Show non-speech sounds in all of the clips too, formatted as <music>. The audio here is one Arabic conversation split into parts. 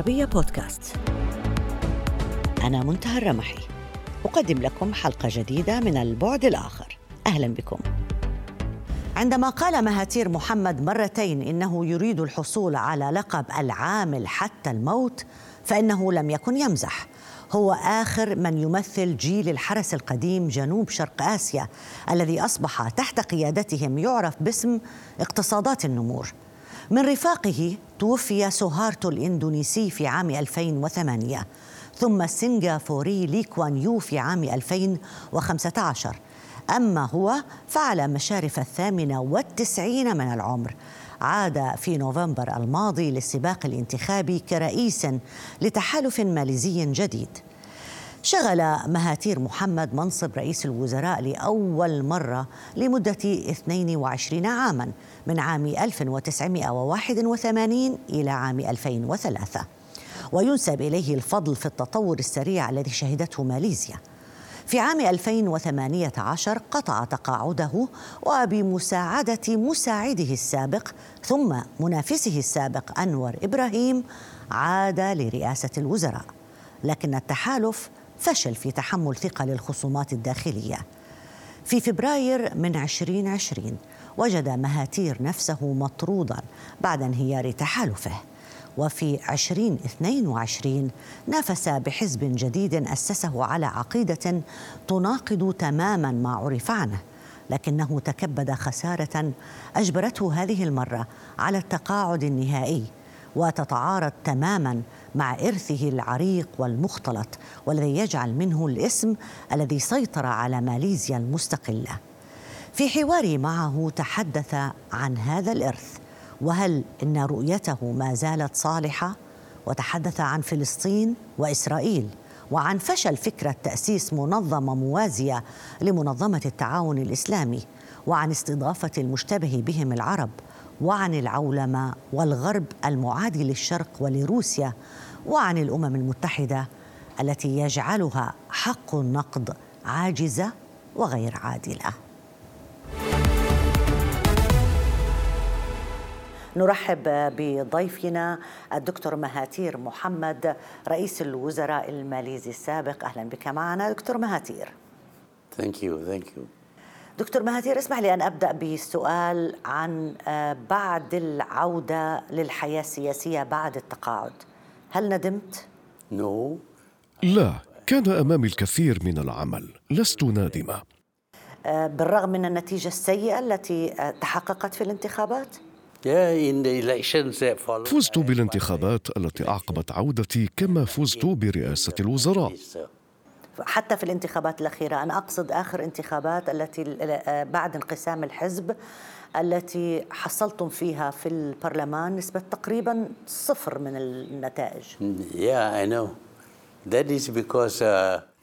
العربية بودكاست. أنا منتهى الرمحي. أقدم لكم حلقة جديدة من البعد الآخر. أهلا بكم. عندما قال مهاتير محمد مرتين إنه يريد الحصول على لقب العامل حتى الموت فإنه لم يكن يمزح. هو آخر من يمثل جيل الحرس القديم جنوب شرق آسيا الذي أصبح تحت قيادتهم يعرف باسم اقتصادات النمور. من رفاقه توفي سوهارتو الإندونيسي في عام 2008 ثم السنغافوري لي كوان يو في عام 2015 أما هو فعلى مشارف الثامنة والتسعين من العمر. عاد في نوفمبر الماضي للسباق الانتخابي كرئيس لتحالف ماليزي جديد. شغل مهاتير محمد منصب رئيس الوزراء لأول مرة لمدة 22 عاما من عام 1981 إلى عام 2003 وينسب إليه الفضل في التطور السريع الذي شهدته ماليزيا. في عام 2018 قطع تقاعده وبمساعدة مساعده السابق ثم منافسه السابق أنور إبراهيم عاد لرئاسة الوزراء. لكن التحالف فشل في تحمل ثقل الخصومات الداخلية. في فبراير من 2020 وجد مهاتير نفسه مطرودا بعد انهيار تحالفه. وفي 2022 نافس بحزب جديد أسسه على عقيدة تناقض تماما ما عرف عنه لكنه تكبد خسارة أجبرته هذه المرة على التقاعد النهائي وتتعارض تماما مع إرثه العريق والمختلط والذي يجعل منه الاسم الذي سيطر على ماليزيا المستقلة. في حواري معه تحدث عن هذا الإرث وهل إن رؤيته ما زالت صالحة؟ وتحدث عن فلسطين وإسرائيل وعن فشل فكرة تأسيس منظمة موازية لمنظمة التعاون الإسلامي وعن استضافة المشتبه بهم العرب. وعن العولمة والغرب المعادي للشرق ولروسيا وعن الأمم المتحدة التي يجعلها حق النقض عاجزة وغير عادلة. نرحب بضيفنا الدكتور مهاتير محمد رئيس الوزراء الماليزي السابق. أهلا بك معنا دكتور مهاتير. Thank you thank you دكتور مهاتير اسمح لي أن أبدأ بسؤال عن آه، بعد العودة للحياة السياسية بعد التقاعد هل ندمت؟ نو no. لا كان أمامي الكثير من العمل لست نادمة آه، بالرغم من النتيجة السيئة التي آه، تحققت في الانتخابات؟ فزت بالانتخابات التي أعقبت عودتي كما فزت برئاسة الوزراء حتى في الانتخابات الأخيرة أنا أقصد آخر انتخابات التي بعد انقسام الحزب التي حصلتم فيها في البرلمان نسبة تقريبا صفر من النتائج Yeah, I know.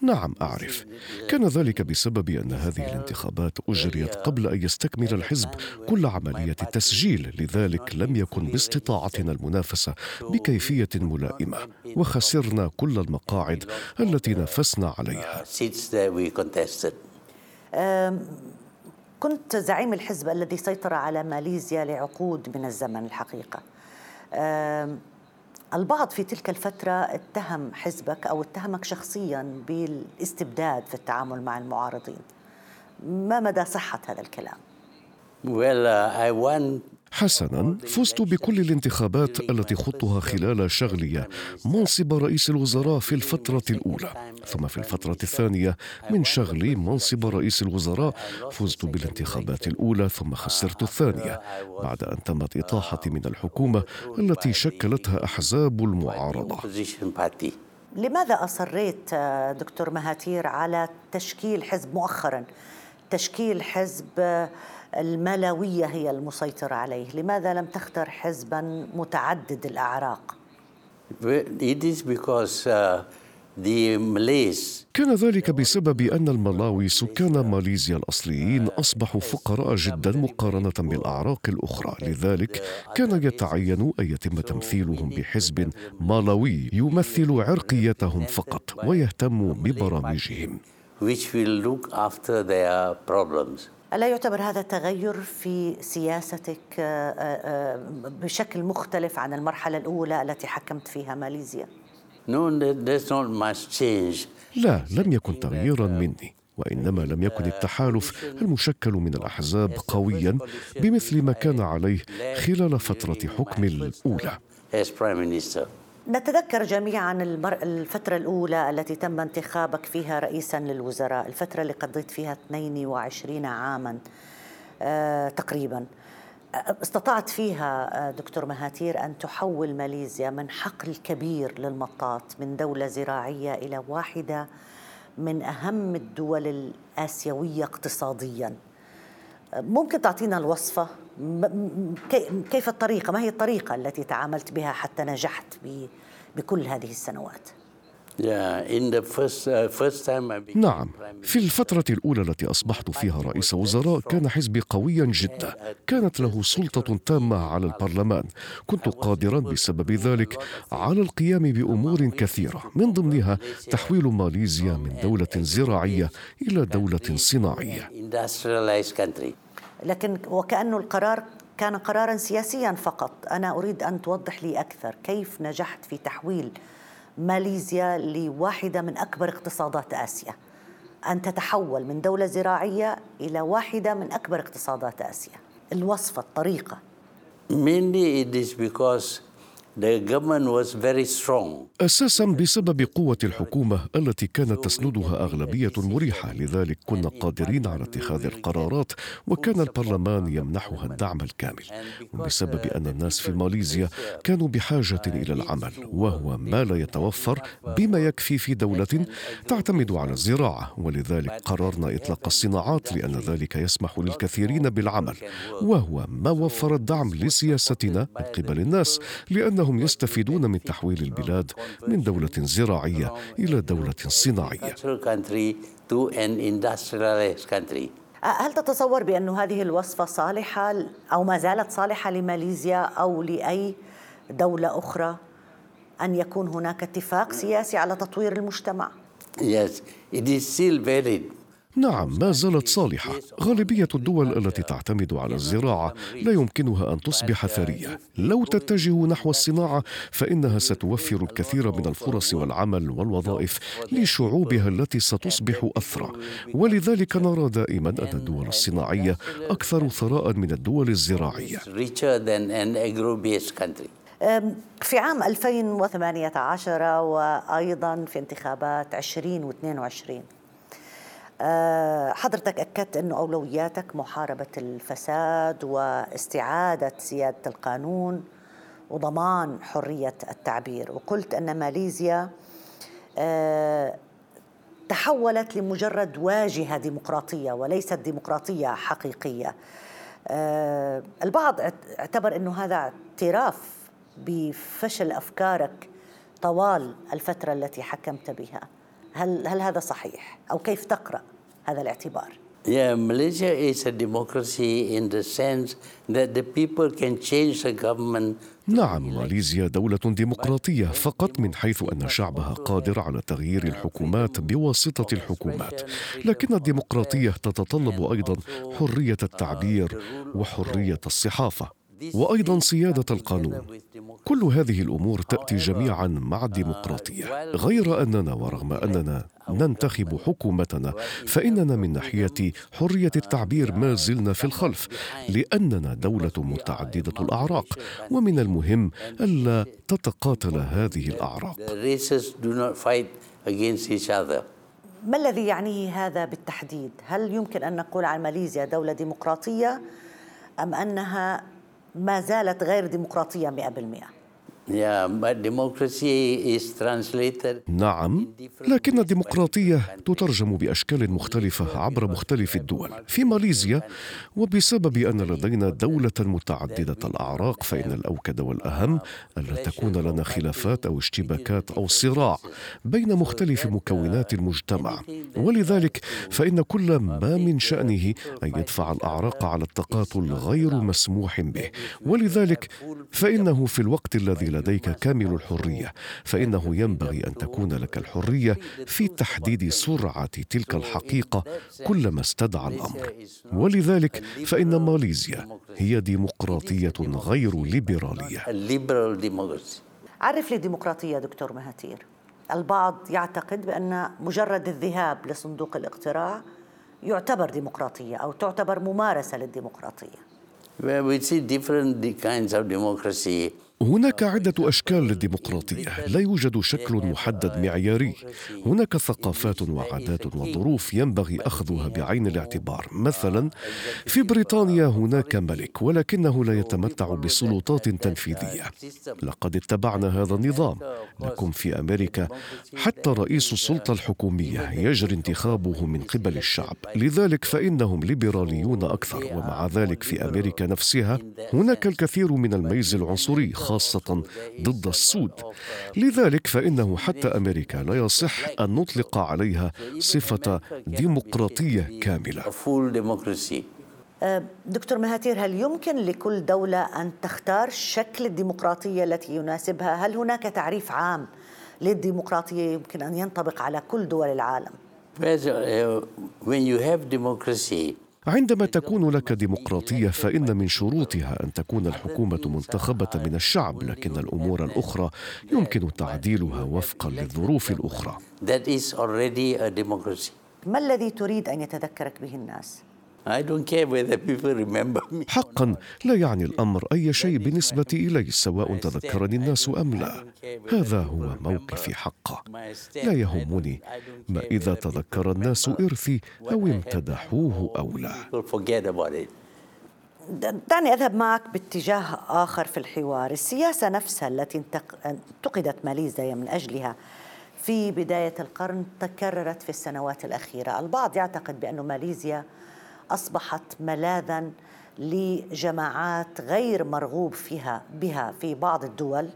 نعم أعرف. كان ذلك بسبب أن هذه الانتخابات أجريت قبل أن يستكمل الحزب كل عملية التسجيل لذلك لم يكن باستطاعتنا المنافسة بكيفية ملائمة وخسرنا كل المقاعد التي نافسنا عليها. كنت زعيم الحزب الذي سيطر على ماليزيا لعقود من الزمن الحقيقة. البعض في تلك الفترة اتهم حزبك أو اتهمك شخصيا بالاستبداد في التعامل مع المعارضين ما مدى صحة هذا الكلام؟ well, uh, I won حسنا فزت بكل الانتخابات التي خضتها خلال شغلي منصب رئيس الوزراء في الفترة الأولى. ثم في الفترة الثانية من شغلي منصب رئيس الوزراء فزت بالانتخابات الأولى ثم خسرت الثانية بعد أن تمت إطاحتي من الحكومة التي شكلتها أحزاب المعارضة. لماذا أصريت دكتور مهاتير على تشكيل حزب مؤخرا؟ تشكيل حزب المالوية هي المسيطرة عليه لماذا لم تختر حزبا متعدد الأعراق؟ It is because uh, كان ذلك بسبب أن الملاوي سكان ماليزيا الأصليين أصبحوا فقراء جدا مقارنة بالأعراق الأخرى لذلك كان يتعين أن يتم تمثيلهم بحزب مالاوي يمثل عرقيتهم فقط ويهتم ببرامجهم which will look after their problems. ألا يعتبر هذا تغير في سياستك آه، آه، بشكل مختلف عن المرحلة الأولى التي حكمت فيها ماليزيا؟ No, there's not much change. لا لم يكن تغييرا مني وإنما لم يكن التحالف المشكل من الأحزاب قويا بمثل ما كان عليه خلال فترة حكم الأولى as Prime Minister. نتذكر جميعا. الفترة الأولى التي تم انتخابك فيها رئيسا للوزراء الفترة اللي قضيت فيها 22 عاما آه تقريبا استطعت فيها آه، دكتور مهاتير أن تحول ماليزيا من حقل كبير للمطاط من دولة زراعية إلى واحدة من أهم الدول الآسيوية اقتصاديا ممكن تعطينا الوصفة؟ كيف الطريقة؟ ما هي الطريقة التي تعاملت بها حتى نجحت بكل هذه السنوات؟ نعم. Prime في الفترة الأولى التي أصبحت فيها رئيس وزراء كان حزبي قويا جدا. كانت له سلطة تامة على البرلمان. كنت قادرا بسبب ذلك على القيام بأمور كثيرة من ضمنها تحويل ماليزيا من دولة زراعية إلى دولة صناعية. لكن وكأنه القرار كان قرارا سياسيا فقط. أنا أريد أن توضح لي أكثر كيف نجحت في تحويل ماليزيا لواحدة من أكبر اقتصادات آسيا. أن تتحول من دولة زراعية إلى واحدة من أكبر اقتصادات آسيا. الوصفة الطريقة. Mainly it is because the government was very strong. أساسا بسبب قوة الحكومة التي كانت تسندها أغلبية مريحة لذلك كنا قادرين على اتخاذ القرارات وكان البرلمان يمنحها الدعم الكامل. وبسبب أن الناس في ماليزيا كانوا بحاجة إلى العمل وهو ما لا يتوفر بما يكفي في دولة تعتمد على الزراعة. ولذلك قررنا إطلاق الصناعات لأن ذلك يسمح للكثيرين بالعمل. وهو ما وفر الدعم لسياستنا من قبل الناس لانهم يستفيدون من تحويل البلاد من دولة زراعية إلى دولة صناعية. هل تتصور بأن هذه الوصفة صالحة أو ما زالت صالحة لماليزيا أو لأي دولة أخرى أن يكون هناك اتفاق سياسي على تطوير المجتمع Yes, it is still valid. نعم ما زالت صالحة. غالبية الدول التي تعتمد على الزراعة لا يمكنها أن تصبح ثرية. لو تتجه نحو الصناعة فإنها ستوفر الكثير من الفرص والعمل والوظائف لشعوبها التي ستصبح أثرى. ولذلك نرى دائما أن الدول الصناعية أكثر ثراء من الدول. أم، في عام 2018 وأيضا في انتخابات 2022 أه، حضرتك أكدت أن أولوياتك محاربة الفساد واستعادة سيادة القانون وضمان حرية التعبير. وقلت أن ماليزيا أه، تحولت لمجرد واجهة ديمقراطية وليست ديمقراطية حقيقية. آه، البعض اعت- اعتبر أنه هذا اعتراف بفشل أفكارك طوال الفترة التي حكمت بها. هل, هل هذا صحيح؟ أو كيف تقرأ؟ هذا الاعتبار؟ Yeah, Malaysia is a democracy in the sense that the people can change the government. نعم ماليزيا دولة ديمقراطية فقط من حيث أن شعبها قادر على تغيير الحكومات بواسطة الحكومات، لكن الديمقراطية تتطلب أيضا حرية التعبير وحرية الصحافة، وأيضا سيادة القانون. كل هذه الأمور تأتي جميعا مع الديمقراطية، غير أننا ورغم أننا ننتخب حكومتنا فإننا من ناحية حرية التعبير ما زلنا في الخلف لأننا دولة متعددة الأعراق ومن المهم ألا تتقاتل هذه other. ما الذي يعنيه هذا بالتحديد؟ هل يمكن أن نقول عن ماليزيا دولة ديمقراطية أم أنها ما زالت غير ديمقراطية 100%؟ نعم لكن الديمقراطية تترجم بأشكال مختلفة عبر مختلف الدول. في ماليزيا وبسبب أن لدينا دولة متعددة الأعراق فإن الأوكد والأهم ألا تكون لنا خلافات أو اشتباكات أو صراع بين مختلف مكونات المجتمع. ولذلك فإن كل ما من شأنه أن يدفع الأعراق على التقاتل غير مسموح به. ولذلك فإنه في الوقت الذي لديك كامل الحرية فإنه ينبغي أن تكون لك الحرية في تحديد سرعة تلك الحقيقة كلما استدعى الأمر. ولذلك فإن ماليزيا هي ديمقراطية غير ليبرالية. عرف لي الديمقراطيه دكتور مهاتير. البعض يعتقد بأن مجرد الذهاب لصندوق الاقتراع يعتبر ديمقراطية أو تعتبر ممارسة للديمقراطية. We see different kinds of democracy. هناك عدة أشكال للديمقراطية، لا يوجد شكل محدد معياري، هناك ثقافات وعادات وظروف ينبغي أخذها بعين الاعتبار، مثلا في بريطانيا هناك ملك ولكنه لا يتمتع بسلطات تنفيذية، لقد اتبعنا هذا النظام، لكن في أمريكا حتى رئيس السلطة الحكومية يجري انتخابه من قبل الشعب، لذلك فإنهم ليبراليون أكثر، ومع ذلك في أمريكا نفسها هناك الكثير من الميز العنصري خاصة ضد السود لذلك فإنه حتى أمريكا لا يصح أن نطلق عليها صفة ديمقراطية كاملة أه، دكتور مهاتير هل يمكن لكل دولة أن تختار شكل الديمقراطية التي يناسبها؟ هل هناك تعريف عام للديمقراطية يمكن أن ينطبق على كل دول العالم؟ when you have democracy, عندما تكون لك ديمقراطية فإن من شروطها أن تكون الحكومة منتخبة من الشعب لكن الأمور الأخرى يمكن تعديلها وفقا للظروف الأخرى. ما الذي تريد أن يتذكرك به الناس؟ I don't care whether people remember me. حقا لا يعني الأمر أي شيء بالنسبة الي سواء تذكرني الناس أم لا. هذا هو موقفي حقا. لا يهمني ما إذا تذكر الناس إرثي أو امتدحوه أو لا. دعني أذهب معك باتجاه آخر في الحوار. السياسة نفسها التي انتقدت ماليزيا من أجلها في بداية القرن تكررت في السنوات الأخيرة. البعض يعتقد بأن ماليزيا أصبحت ملاذا لجماعات غير مرغوب فيها بها في بعض الدول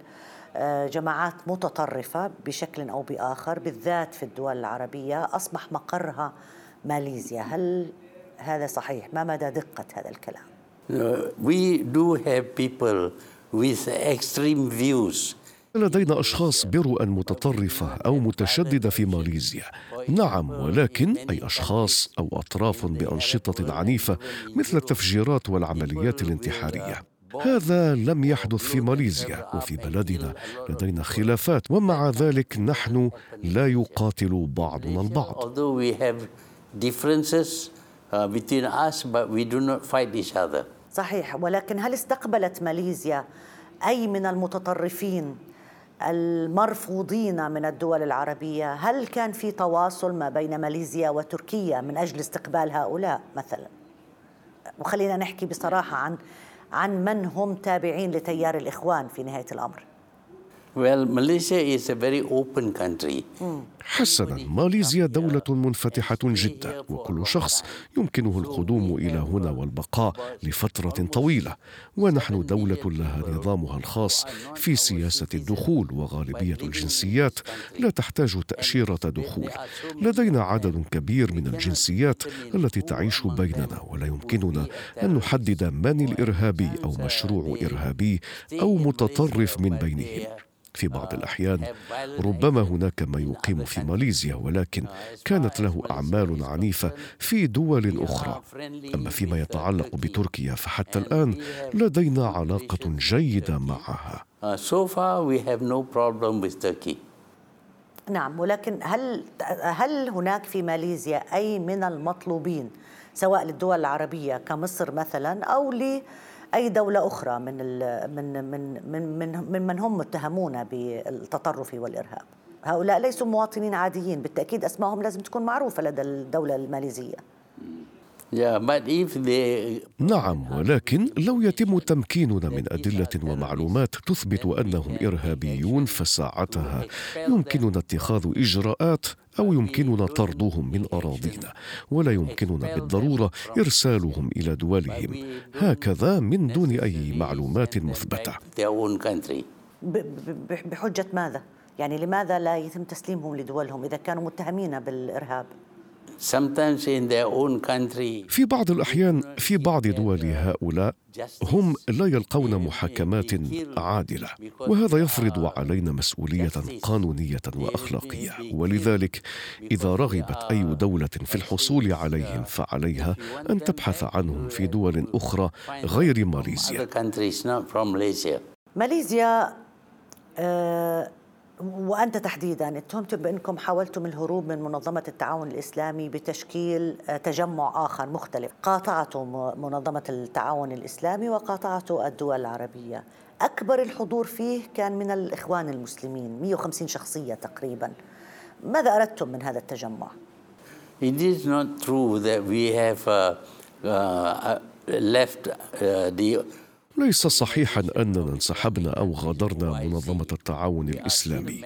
آه، جماعات متطرفة بشكل أو بآخر بالذات في الدول العربية. أصبح مقرها ماليزيا. هل هذا صحيح؟ ما مدى دقة هذا الكلام؟ We do have people with extreme views لدينا أشخاص برؤى متطرفة أو متشددة في ماليزيا. نعم ولكن أي أشخاص أو أطراف بأنشطة عنيفة مثل التفجيرات والعمليات الانتحارية. هذا لم يحدث في ماليزيا وفي بلدنا. لدينا خلافات ومع ذلك نحن لا يقاتل بعضنا البعض. Uh, صحيح ولكن هل استقبلت ماليزيا أي من المتطرفين المرفوضين من الدول العربية هل كان في تواصل ما بين ماليزيا وتركيا من أجل استقبال هؤلاء مثلا؟ وخلينا نحكي بصراحة عن عن من هم تابعين لتيار الإخوان في نهاية الأمر. حسنا ماليزيا دولة منفتحة جدا وكل شخص يمكنه القدوم إلى هنا والبقاء لفترة طويلة. ونحن دولة لها نظامها الخاص في سياسة الدخول وغالبية الجنسيات لا تحتاج تأشيرة دخول. لدينا عدد كبير من الجنسيات التي تعيش بيننا ولا يمكننا أن نحدد من الإرهابي أو مشروع إرهابي أو متطرف من بينهم. في بعض الأحيان ربما هناك ما يقيم في ماليزيا ولكن كانت له أعمال عنيفة في دول أخرى. أما فيما يتعلق بتركيا فحتى الآن لدينا علاقة جيدة معها. نعم ولكن هل هل هناك في ماليزيا أي من المطلوبين سواء للدول العربية كمصر مثلا أو ل أي دولة أخرى من من من من من, من, من هم متهمون بالتطرف والإرهاب. هؤلاء ليسوا مواطنين عاديين بالتأكيد اسمائهم لازم تكون معروفة لدى الدولة الماليزية. نعم ولكن لو يتم تمكيننا من أدلة ومعلومات تثبت أنهم إرهابيون فساعتها يمكننا اتخاذ إجراءات أو يمكننا طردهم من أراضينا ولا يمكننا بالضرورة إرسالهم إلى دولهم هكذا من دون أي معلومات مثبتة بحجة ماذا؟ يعني لماذا لا يتم تسليمهم لدولهم إذا كانوا متهمين بالإرهاب؟ في بعض الأحيان في بعض دول هؤلاء هم لا يلقون محاكمات عادلة وهذا يفرض علينا مسؤولية قانونية وأخلاقية. ولذلك إذا رغبت أي دولة في الحصول عليهم فعليها أن تبحث عنهم في دول أخرى غير ماليزيا. ماليزيا آه وأنت تحديدا اتهمتم بأنكم حاولتم الهروب من منظمة التعاون الإسلامي بتشكيل آه، تجمع آخر مختلف. قاطعتوا منظمة التعاون الإسلامي وقاطعتوا الدول العربية. أكبر الحضور فيه كان من الإخوان المسلمين 150 شخصية تقريبا. ماذا أردتم من هذا التجمع؟ It is not true that we have uh, uh, left uh, the ليس صحيحا أننا انسحبنا أو غادرنا منظمة التعاون الإسلامي.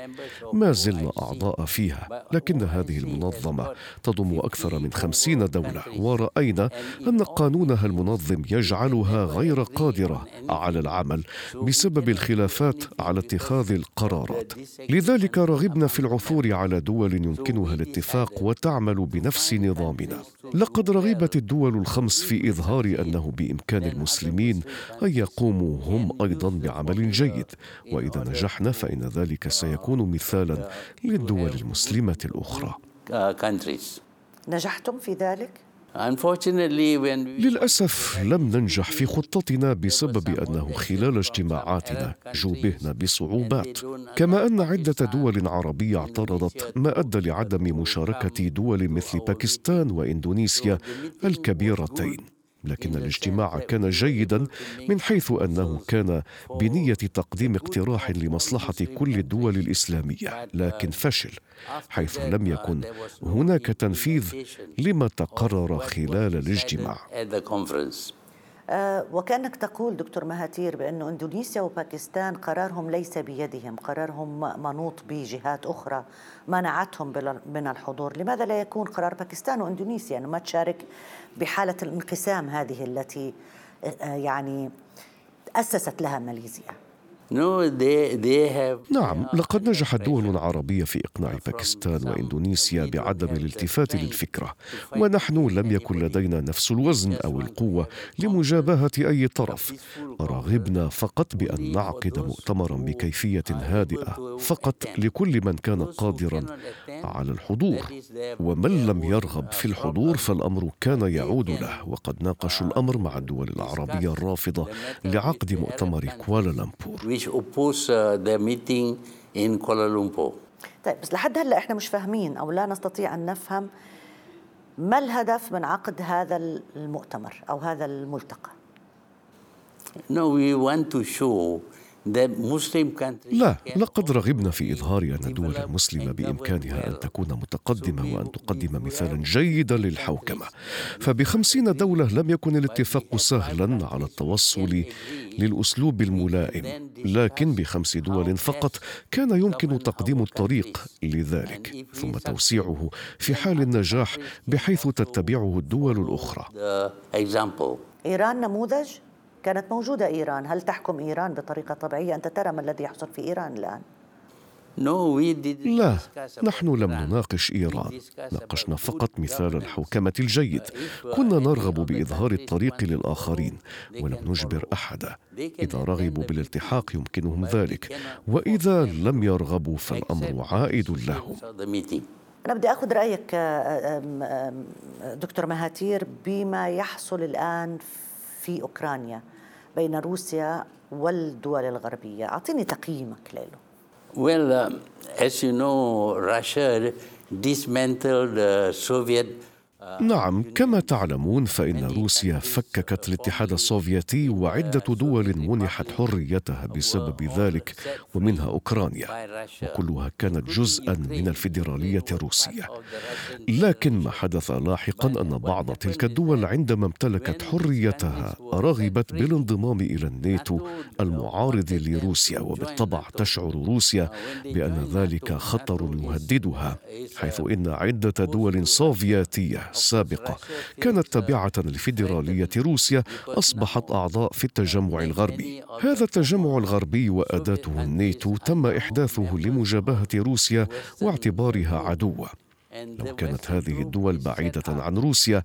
ما زلنا أعضاء فيها لكن هذه المنظمة تضم أكثر من خمسين دولة. ورأينا أن قانونها المنظم يجعلها غير قادرة على العمل بسبب الخلافات على اتخاذ القرارات. لذلك رغبنا في العثور على دول يمكنها الاتفاق وتعمل بنفس نظامنا. لقد رغبت الدول الخمس في إظهار أنه بإمكان المسلمين أن يقوموا هم أيضا بعمل جيد. وإذا نجحنا فإن ذلك سيكون مثالا للدول المسلمة الأخرى. نجحتم في ذلك؟ للأسف لم ننجح في خطتنا بسبب أنه خلال اجتماعاتنا جوبهنا بصعوبات. كما أن عدة دول عربية اعترضت ما أدى لعدم مشاركة دول مثل باكستان وإندونيسيا الكبيرتين. لكن الاجتماع كان جيدا من حيث أنه كان بنية تقديم اقتراح لمصلحة كل الدول الإسلامية لكن فشل حيث لم يكن هناك تنفيذ لما تقرر خلال الاجتماع. آه، وكأنك تقول دكتور مهاتير بانه إندونيسيا وباكستان قرارهم ليس بيدهم، قرارهم منوط بجهات أخرى منعتهم من الحضور، لماذا لا يكون قرار باكستان وإندونيسيا؟ انه ما تشارك بحالة الانقسام هذه التي آه، يعني اسست لها ماليزيا؟ نعم لقد نجحت دول عربية في إقناع باكستان وإندونيسيا بعدم الالتفات للفكرة ونحن لم يكن لدينا نفس الوزن أو القوة لمجابهة أي طرف. رغبنا فقط بأن نعقد مؤتمرا بكيفية هادئة فقط لكل من كان قادرا على الحضور. ومن لم يرغب في الحضور فالأمر كان يعود له. وقد ناقشوا الأمر مع الدول العربية الرافضة لعقد مؤتمر كوالالمبور. Which oppose uh, the meeting in Kuala Lumpur. طيب بس لحد هلأ إحنا مش فاهمين أو لا نستطيع أن نفهم ما الهدف من عقد هذا المؤتمر أو هذا الملتقى؟ No, we want to show لا لقد رغبنا في إظهار أن الدول المسلمة بإمكانها أن تكون متقدمة وأن تقدم مثالا جيدا للحوكمة. فبخمسين دولة لم يكن الاتفاق سهلا على التوصل للأسلوب الملائم. لكن بخمس دول فقط كان يمكن تقديم الطريق لذلك. ثم توسيعه في حال النجاح بحيث تتبعه الدول الأخرى. إيران نموذج؟ كانت موجودة إيران. هل تحكم إيران بطريقة طبيعية أنت ترى ما الذي يحصل في إيران الآن؟ لا نحن لم نناقش إيران. ناقشنا فقط مثال الحوكمة الجيد. كنا نرغب بإظهار الطريق للآخرين ولم نجبر أحدا. إذا رغبوا بالالتحاق يمكنهم ذلك. وإذا لم يرغبوا فالأمر عائد لهم أنا بدي أخذ رأيك دكتور مهاتير بما يحصل الآن في أوكرانيا. بين روسيا والدول الغربية أعطيني تقييمك له Well, uh, as you know, Russia dismantled the Soviet نعم كما تعلمون فإن روسيا فككت الاتحاد السوفيتي وعدة دول منحت حريتها بسبب ذلك ومنها أوكرانيا وكلها كانت جزءا من الفيدرالية الروسيه لكن ما حدث لاحقا أن بعض تلك الدول عندما امتلكت حريتها رغبت بالانضمام إلى الناتو المعارض لروسيا وبالطبع تشعر روسيا بأن ذلك خطر يهددها حيث إن عدة دول سوفيتية السابقة. كانت تابعة لفيدرالية روسيا أصبحت أعضاء في التجمع الغربي. هذا التجمع الغربي وأداته الناتو تم إحداثه لمجابهة روسيا واعتبارها عدوة. لو كانت هذه الدول بعيدة عن روسيا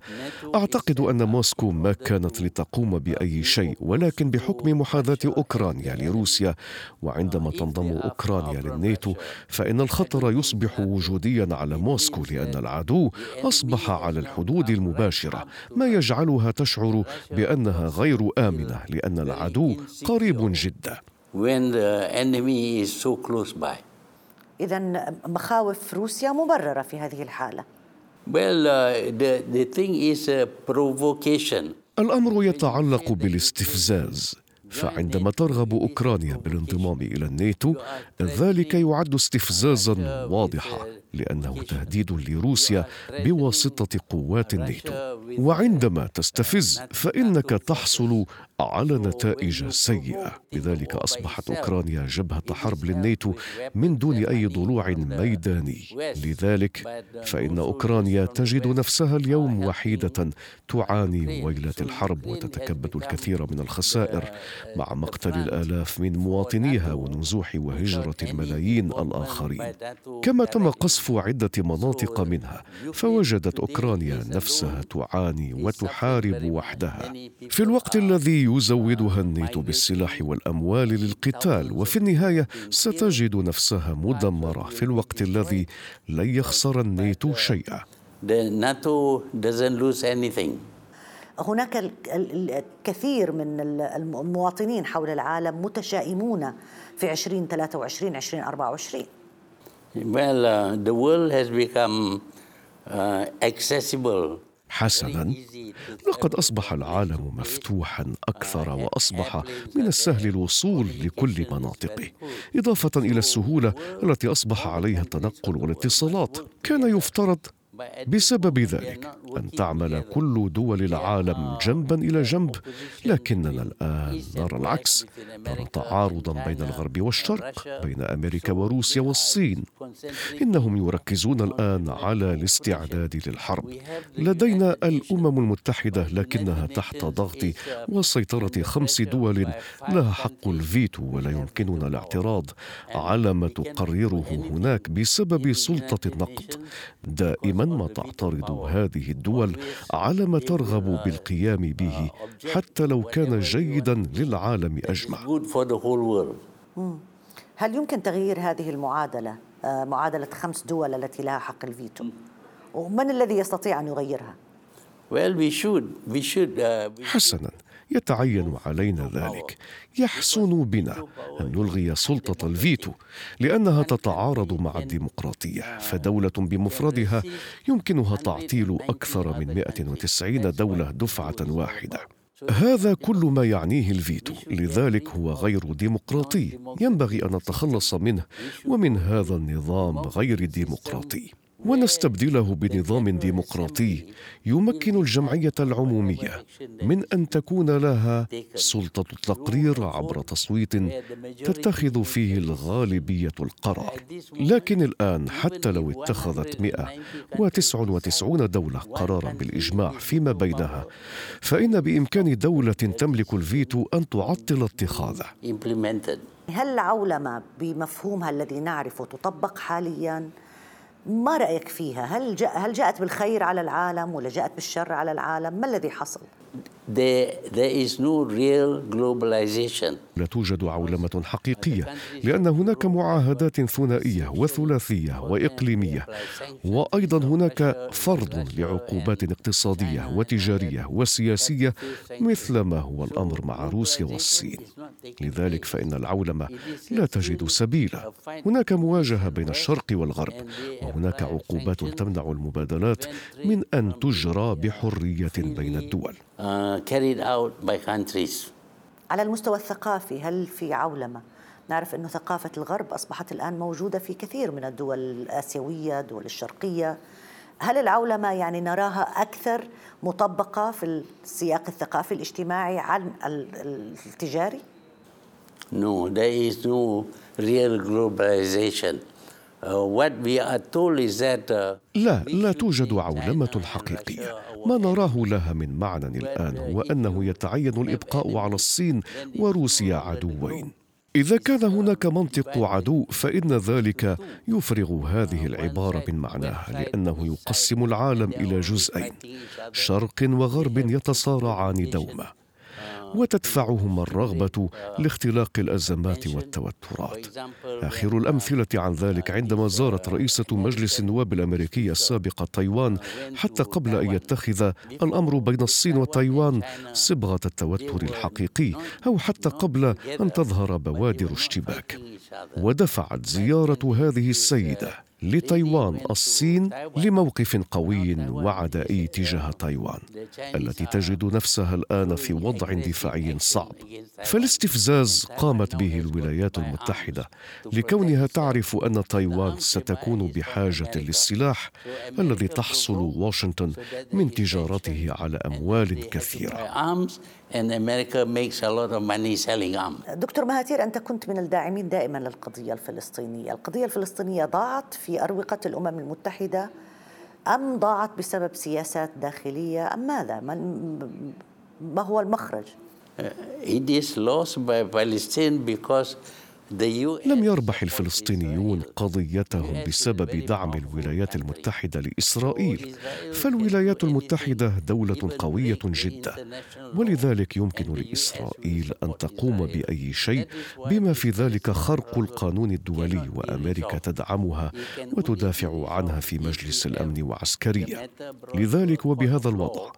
أعتقد أن موسكو ما كانت لتقوم بأي شيء ولكن بحكم محاذاة أوكرانيا لروسيا وعندما تنضم أوكرانيا للناتو فإن الخطر يصبح وجوديا على موسكو لأن العدو أصبح على الحدود المباشرة ما يجعلها تشعر بأنها غير آمنة لأن العدو قريب جدا when the enemy is so close by. إذا مخاوف روسيا مبررة في هذه الحالة. Well, uh, the, the thing is a provocation. الأمر يتعلق بالاستفزاز. فعندما ترغب أوكرانيا بالانضمام إلى الناتو ذلك يعد استفزازا واضحا. لأنه تهديد لروسيا بواسطة قوات الناتو. وعندما تستفز فإنك تحصل على نتائج سيئة. لذلك أصبحت أوكرانيا جبهة حرب للناتو من دون أي ضلوع ميداني. لذلك فإن أوكرانيا تجد نفسها اليوم وحيدة تعاني ويلات الحرب وتتكبد الكثير من الخسائر. مع مقتل الآلاف من مواطنيها ونزوح وهجرة الملايين الآخرين. كما تم قصف عدة مناطق منها فوجدت أوكرانيا نفسها تعاني وتحارب وحدها. في الوقت الذي يزودها الناتو بالسلاح والأموال للقتال وفي النهاية ستجد نفسها مدمرة في الوقت الذي لن يخسر الناتو شيئا. The NATO doesn't lose anything. هناك ال- ال- الكثير من ال- المواطنين حول العالم متشائمون في 2023 2024 Well, uh, the world has become uh, accessible. حسنا لقد أصبح العالم مفتوحا أكثر وأصبح من السهل الوصول لكل مناطقه. إضافة إلى السهولة التي أصبح عليها التنقل والاتصالات. كان يفترض بسبب ذلك أن تعمل كل دول العالم جنبا إلى جنب لكننا الآن نرى العكس. نرى تعارضا بين الغرب والشرق بين أمريكا وروسيا والصين. إنهم يركزون الآن على الاستعداد للحرب. لدينا الأمم المتحدة لكنها تحت ضغط وسيطرة خمس دول لها حق الفيتو ولا يمكننا الاعتراض. على ما تقرره هناك بسبب سلطة النقد. دائما ما تعترض هذه الدول على ما ترغب بالقيام به حتى لو كان جيدا للعالم أجمع. هل يمكن تغيير هذه المعادلة آه، معادلة خمس دول التي لها حق الفيتو ومن الذي يستطيع أن يغيرها. Uh, حسنا يتعين علينا ذلك. يحسن بنا أن نلغي سلطة الفيتو لأنها تتعارض مع الديمقراطية. فدولة بمفردها يمكنها تعطيل أكثر من 190 دولة دفعة واحدة. هذا كل ما يعنيه الفيتو. لذلك هو غير ديمقراطي. ينبغي أن نتخلص منه ومن هذا النظام غير الديمقراطي ونستبدله بنظام ديمقراطي يمكن الجمعية العمومية من أن تكون لها سلطة التقرير عبر تصويت تتخذ فيه الغالبية القرار لكن الآن حتى لو اتخذت 199 دولة قرارا بالإجماع فيما بينها فإن بإمكان دولة تملك الفيتو أن تعطل اتخاذه. هل العولمة بمفهومها الذي نعرفه تطبق حاليا ما رأيك فيها؟ هل, جاء هل جاءت بالخير على العالم ولا جاءت بالشر على العالم؟ ما الذي حصل؟ لا توجد عولمة حقيقية لأن هناك معاهدات ثنائية وثلاثية وإقليمية وأيضا هناك فرض لعقوبات اقتصادية وتجارية وسياسية مثل ما هو الأمر مع روسيا والصين. لذلك فإن العولمة لا تجد سبيلا. هناك مواجهة بين الشرق والغرب وهناك عقوبات تمنع المبادلات من أن تجرى بحرية بين الدول. Carried out by countries. على المستوى الثقافي هل في عولمة نعرف أن ثقافة الغرب أصبحت الآن موجودة في كثير من الدول الآسيوية الدول الشرقية هل العولمة يعني نراها أكثر مطبقة في السياق الثقافي الاجتماعي عن ال- ال- التجاري؟ No, there is no real globalization. لا لا توجد عولمة حقيقية. ما نراه لها من معنى الآن هو انه يتعين الإبقاء على الصين وروسيا عدوين. إذا كان هناك منطق عدو فإن ذلك يفرغ هذه العبارة من معناها لأنه يقسم العالم إلى جزئين شرق وغرب يتصارعان دوما. وتدفعهما الرغبة لاختلاق الأزمات والتوترات. آخر الأمثلة عن ذلك عندما زارت رئيسة مجلس النواب الأمريكي السابقه تايوان حتى قبل أن يتخذ الأمر بين الصين وتايوان صبغة التوتر الحقيقي أو حتى قبل أن تظهر بوادر اشتباك. ودفعت زيارة هذه السيدة لتايوان الصين لموقف قوي وعدائي تجاه تايوان التي تجد نفسها الآن في وضع دفاعي صعب. فالاستفزاز قامت به الولايات المتحدة لكونها تعرف أن تايوان ستكون بحاجة للسلاح الذي تحصل واشنطن من تجارته على أموال كثيرة. And America makes a lot of money selling arms. دكتور مهاتير أنت كنت من الداعمين دائما للقضية الفلسطينية. القضية الفلسطينية ضاعت في أروقة الأمم المتحدة أم ضاعت بسبب سياسات داخلية؟ أم ماذا؟ ما هو المخرج؟ Uh, It is lost by Palestine because لم يربح الفلسطينيون قضيتهم بسبب دعم الولايات المتحدة لإسرائيل. فالولايات المتحدة دولة قوية جدا. ولذلك يمكن لإسرائيل أن تقوم بأي شيء بما في ذلك خرق القانون الدولي وأمريكا تدعمها وتدافع عنها في مجلس الأمن وعسكريا لذلك وبهذا الوضع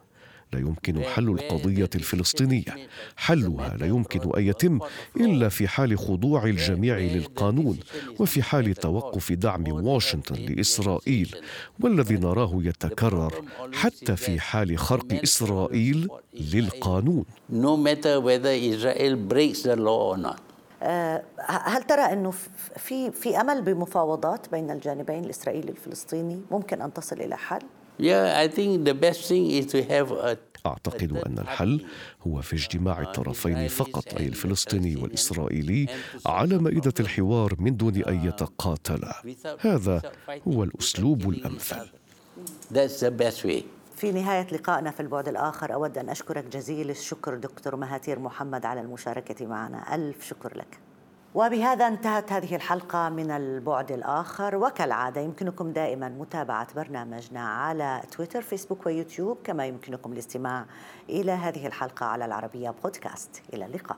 لا يمكن حل القضية <laughs> الفلسطينية. حلها لا يمكن أن يتم إلا في حال خضوع الجميع للقانون وفي حال توقف دعم واشنطن لإسرائيل والذي نراه يتكرر حتى في حال خرق إسرائيل للقانون. آه، هل ترى إنه في في أمل بمفاوضات بين الجانبين الإسرائيلي والفلسطيني؟ ممكن أن تصل إلى حل؟ أعتقد أن الحل هو في اجتماع الطرفين فقط أي الفلسطيني والإسرائيلي على مائدة الحوار من دون أن يتقاتلا. هذا هو الأسلوب الأمثل. في نهاية لقائنا في البعد الآخر أود أن أشكرك جزيل الشكر دكتور مهاتير محمد على المشاركة معنا. ألف شكر لك. وبهذا انتهت هذه الحلقة من البعد الآخر. وكالعادة يمكنكم دائما متابعة برنامجنا على تويتر فيسبوك ويوتيوب كما يمكنكم الاستماع إلى هذه الحلقة على العربية بودكاست. إلى اللقاء.